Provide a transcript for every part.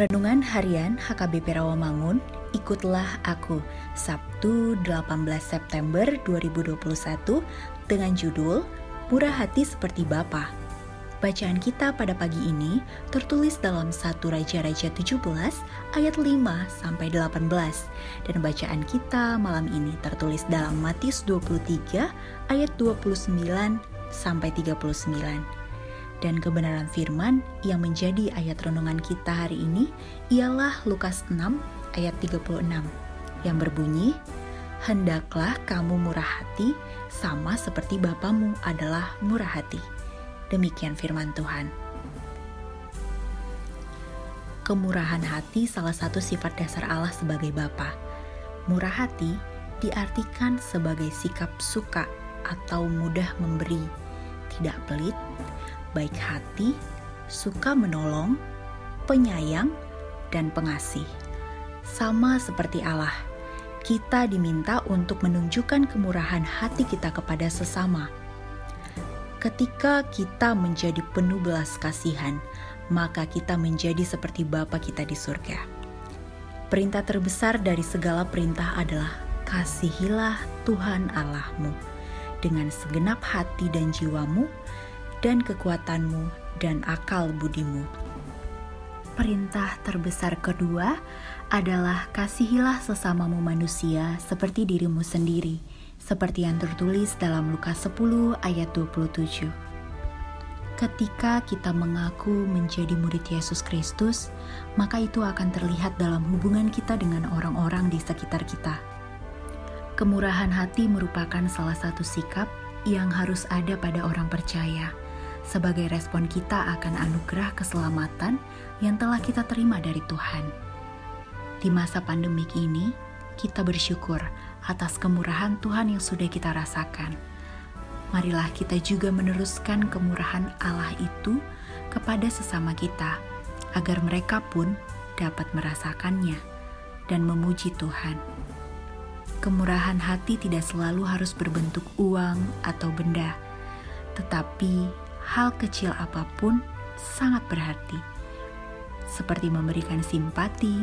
Renungan Harian HKBP Rawamangun, ikutlah aku, Sabtu 18 September 2021 dengan judul Murah Hati Seperti Bapa. Bacaan kita pada pagi ini tertulis dalam 1 Raja-Raja 17 ayat 5 sampai 18 dan bacaan kita malam ini tertulis dalam Matius 23 ayat 29 sampai 39 dan kebenaran firman yang menjadi ayat renungan kita hari ini ialah Lukas 6 ayat 36 yang berbunyi, Hendaklah kamu murah hati sama seperti Bapamu adalah murah hati. Demikian firman Tuhan. Kemurahan hati salah satu sifat dasar Allah sebagai Bapa. Murah hati diartikan sebagai sikap suka atau mudah memberi, tidak pelit, baik hati, suka menolong, penyayang, dan pengasih. Sama seperti Allah, kita diminta untuk menunjukkan kemurahan hati kita kepada sesama. Ketika kita menjadi penuh belas kasihan, maka kita menjadi seperti Bapa kita di surga. Perintah terbesar dari segala perintah adalah kasihilah Tuhan Allahmu dengan segenap hati dan jiwamu, dan kekuatanmu dan akal budimu. Perintah terbesar kedua adalah kasihilah sesamamu manusia seperti dirimu sendiri, seperti yang tertulis dalam Lukas 10 ayat 27. Ketika kita mengaku menjadi murid Yesus Kristus, maka itu akan terlihat dalam hubungan kita dengan orang-orang di sekitar kita. Kemurahan hati merupakan salah satu sikap yang harus ada pada orang percaya sebagai respon kita akan anugerah keselamatan yang telah kita terima dari Tuhan. Di masa pandemik ini, kita bersyukur atas kemurahan Tuhan yang sudah kita rasakan. Marilah kita juga meneruskan kemurahan Allah itu kepada sesama kita, agar mereka pun dapat merasakannya dan memuji Tuhan. Kemurahan hati tidak selalu harus berbentuk uang atau benda, tetapi hal kecil apa pun sangat berarti, seperti memberikan simpati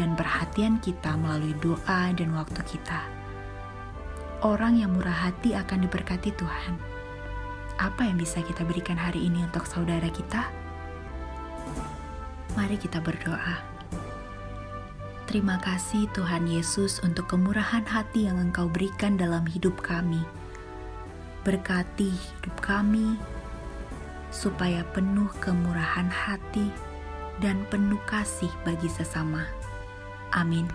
dan perhatian kita melalui doa dan waktu kita. Orang yang murah hati akan diberkati Tuhan. Apa yang bisa kita berikan hari ini untuk saudara kita? Mari kita berdoa. Terima kasih Tuhan Yesus untuk kemurahan hati yang Engkau berikan dalam hidup kami. Berkati hidup kami, supaya penuh kemurahan hati dan penuh kasih bagi sesama. Amin.